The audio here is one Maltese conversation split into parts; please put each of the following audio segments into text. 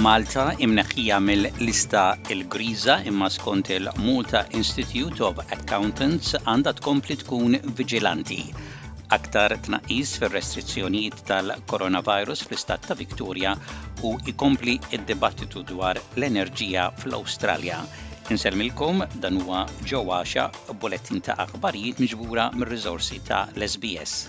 Malta imneħħija mill-lista l-griża imma skont il-Malta Institute of Accountants għandha tkompli tkun viġilanti. Aktar tnaqqis fir-restrizzjonijiet tal-coronavirus fl-istat ta' Victoria u ikompli id-dibattitu dwar l-enerġija fl-Awstralja Insellmilkom, dan huwa Ġo Għaxa, bulletin ta' aħbarijiet miġbura mir-riżorsi ta' l-SBS.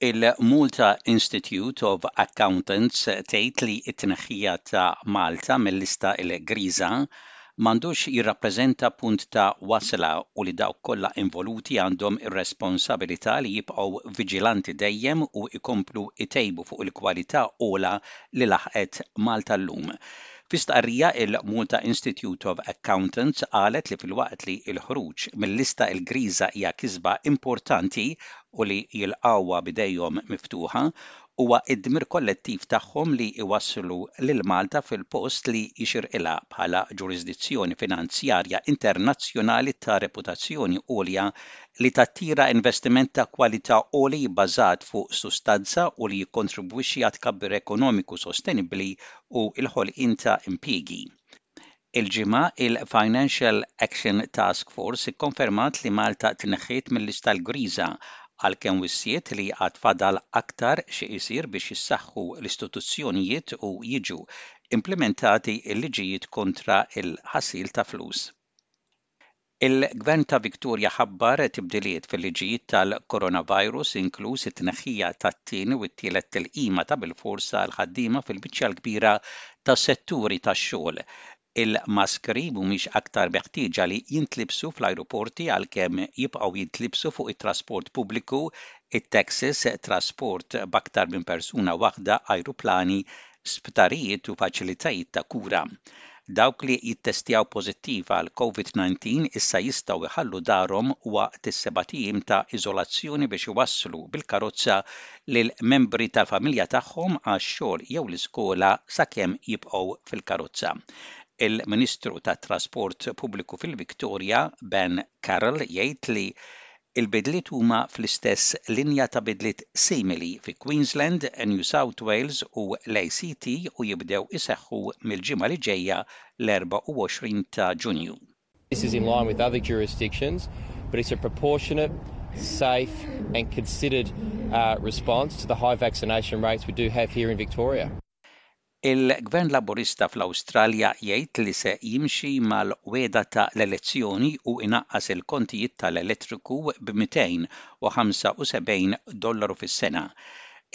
Il-Malta Institute of Accountants tgħid li t-tneħħija ta' Malta mil-lista l-griża ma għandux jirrappreżenta punt ta' wasla u li dawk kollha involuti għandhom ir-responsabilità li jibqgħu viġilanti dejjem u jkomplu jtejbu fuq il-kwalità ogħla li laħqet Malta llum. Fi stqarrija, il-Malta Institute of Accountants qalet li filwaqt li l-ħruġ mil-lista l-griża hija kisba importanti u li jilqgħuha b'idejhom miftuħa, Huwa d-dmir kollettiv tagħhom li jwasslu lil Malta fil-post li jixirqilha bħala ġurisdizzjoni finanzjarja internazzjonali ta' reputazzjoni għolja li tattira investiment ta' kwalità għoli bbażat fuq sustanza u li jikkontribwixxi għat-tkabbir ekonomiku sostenibbli u l-ħolqien ta' impjiegi. Il-Ġimgħa, il-Financial Action Task Force ikkonfermat li Malta tneħħiet mil-lista l-griża, għalkemm wissiet li għad fadal aktar xi jsir biex jissaħħu l-istituzzjonijiet u jiġu implimentati l-liġijiet kontra l-ħasil ta' flus. Il-Gvern ta' Victoria ħabbar tibdiliet fil-liġijiet tal-Coronavirus, inkluż it-tneħħija tat-tieni u t-tielet tilqima ta' bilfors għall-ħaddiema fil-biċċa l-kbira ta' setturi tax-xogħol. Il-maskri mhumiex aktar meħtieġa li jintlibsu fl-ajruporti għalkemm jibqgħu jintlibsu fuq it-trasport pubbliku, it-taxis, trasport b'aktar minn persuna waħda, ajruplani, sptarijiet u faċilitajiet ta' kura. Dawk li jittestjaw pożittiv għal Covid-19 issa jistgħu jħallu darhom waqt is-sebat ijiem ta' iżolazzjoni biex iwasslu bil-karozza lil membri tal-familja tagħhom għax-xogħol jew l-iskola sakemm jibqgħu fil-karozza. Il-Ministru tat-Trasport Pubbliku fil-Victoria, Ben Carroll jgħid li Il-bidliet huma fl-istess linja ta' bidliet simili fi Queensland, New South Wales u l-ACT u jibdew iseħħu mill-ġimgħa li ġejja l-24 ta' Ġunju. This is in line with other jurisdictions, but it's a proportionate, safe and considered response to the high vaccination rates we do have here in Victoria. Il-Gvern Laburista fl-Awstralja jgħid li se jimxi mal-wegħda ta' l-elezzjoni u inaqqas il-kontijiet ta' l-elettriku b' 275 dollaru fis-sena.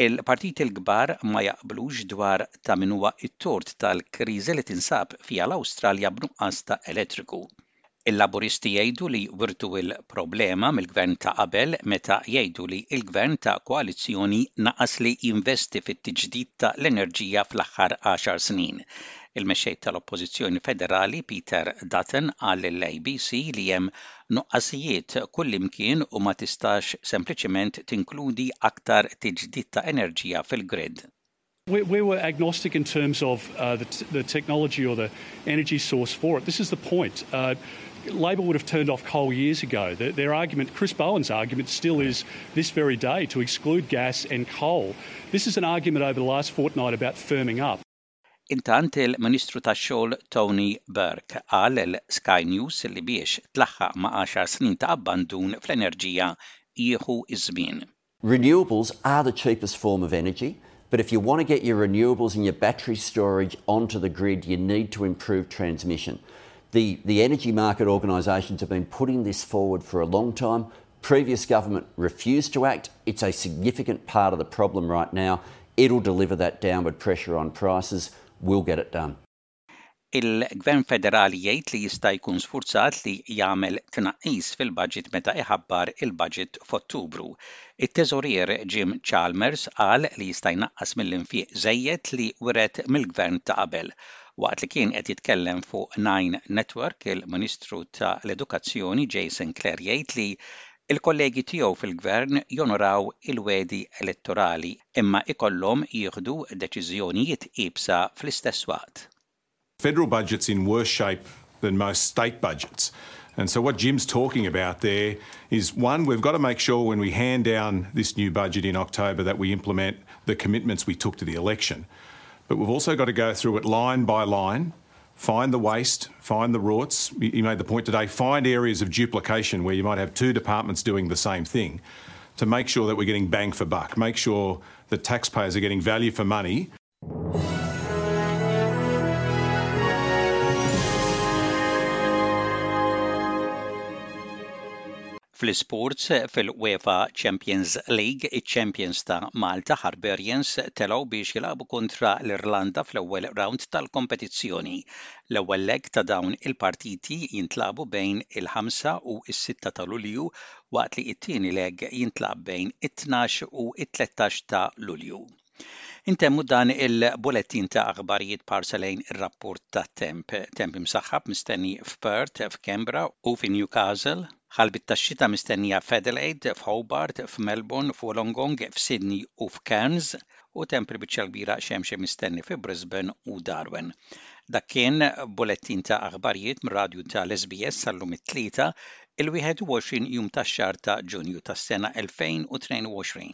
Il-partiti l-kbar ma jaqblux dwar ta' min huwa t-tort tal-kriżi li tinsab fiha l-Awstralja b'nuqqas ta' elettriku. Il-Laburisti jgħidu li wirtu l-problema mill-Gvern ta' qabel meta jgħidu li l-Gvern ta' koalizzjoni naqas li jinvesti fit-tiġdid ta' l-enerġija fl-aħħar għaxar snin. Il-Mexxej ta' l-Oppożizzjoni Federali Peter Dutton qal lill-ABC li hemm nuqqasijiet kullimkien u ma tistax sempliċement tinkludi aktar tiġdid ta' enerġija fil-grid. We, we, were agnostic in terms of uh, the, the, technology or the energy source for it. This is the point. Uh, Labor would have turned off coal years ago. Their, their, argument, Chris Bowen's argument, still is this very day to exclude gas and coal. This is an argument over the last fortnight about firming up. Intant il-Ministru tax-xogħol Tony Burke qal l Sky News li biex tlaħħaq ma' 10 snin ta' abbandun fl-enerġija jieħu iż-żmien. Renewables are the cheapest form of energy. But if you want to get your renewables and your battery storage onto the grid, you need to improve transmission. The, the energy market organisations have been putting this forward for a long time. Previous government refused to act. It's a significant part of the problem right now. It'll deliver that downward pressure on prices. We'll get it done. Il-Gvern Federali jgħid li jista' jkun sfurzat li jagħmel tnaqqis fil-baġit meta iħabbar il-baġit f'Ottubru. It-Teżorier Jim Chalmers qal li jista' jnaqqas mill-infiq żejjed li wiret mill-Gvern ta' qabel. Waqt li kien qed jitkellem fuq Nine Network, il-Ministru ta' l-Edukazzjoni Jason Clare jgħid li l-kollegi tiegħu fil-Gvern jonoraw il-wegħdi elettorali. imma ikollhom jieħdu deċiżjonijiet ibsa fl-istess waqt. Federal budget's in worse shape than most state budgets. And so, what Jim's talking about there is one, we've got to make sure when we hand down this new budget in October that we implement the commitments we took to the election. But we've also got to go through it line by line, find the waste, find the rorts. You made the point today, find areas of duplication where you might have two departments doing the same thing to make sure that we're getting bang for buck, make sure that taxpayers are getting value for money. Fl-isports, fil-UEFA Champions League, iċ-champions ta' Malta, Hibernians, telgħu biex jilagħbu kontra l-Irlanda fl-ewwel rawnd tal-kompetizzjoni. L-ewwel leg ta' dawn il-partiti jintlagħbu bejn il-ħamsa u s-sitta ta' Lulju waqt li t-tieni leg jintlagħab bejn it-tnax u t-tlettax ta' Lulju. Intemmu dan il-bulettin ta' aħbarijiet b'ħarsa lejn ir-rapport tat-temp. Temp imsaħħab mistenni f'Perth, f'Kembra u fi Newcastle. Ħalbit tax-xita mistennija f'Adelaide, f'Hobart, f'Melbourne, f'Wollongong, f'Sydney u f'Cairns, u temp il-biċċa l-kbira xemxi mistenni fi Brisbane u Darwin. Dak kien bulettin ta' aħbarijiet mir-radju tal-SBS sal-lum it-Tlieta, il-21 jum tax-xahar ta' Ġunju tas-sena 2022.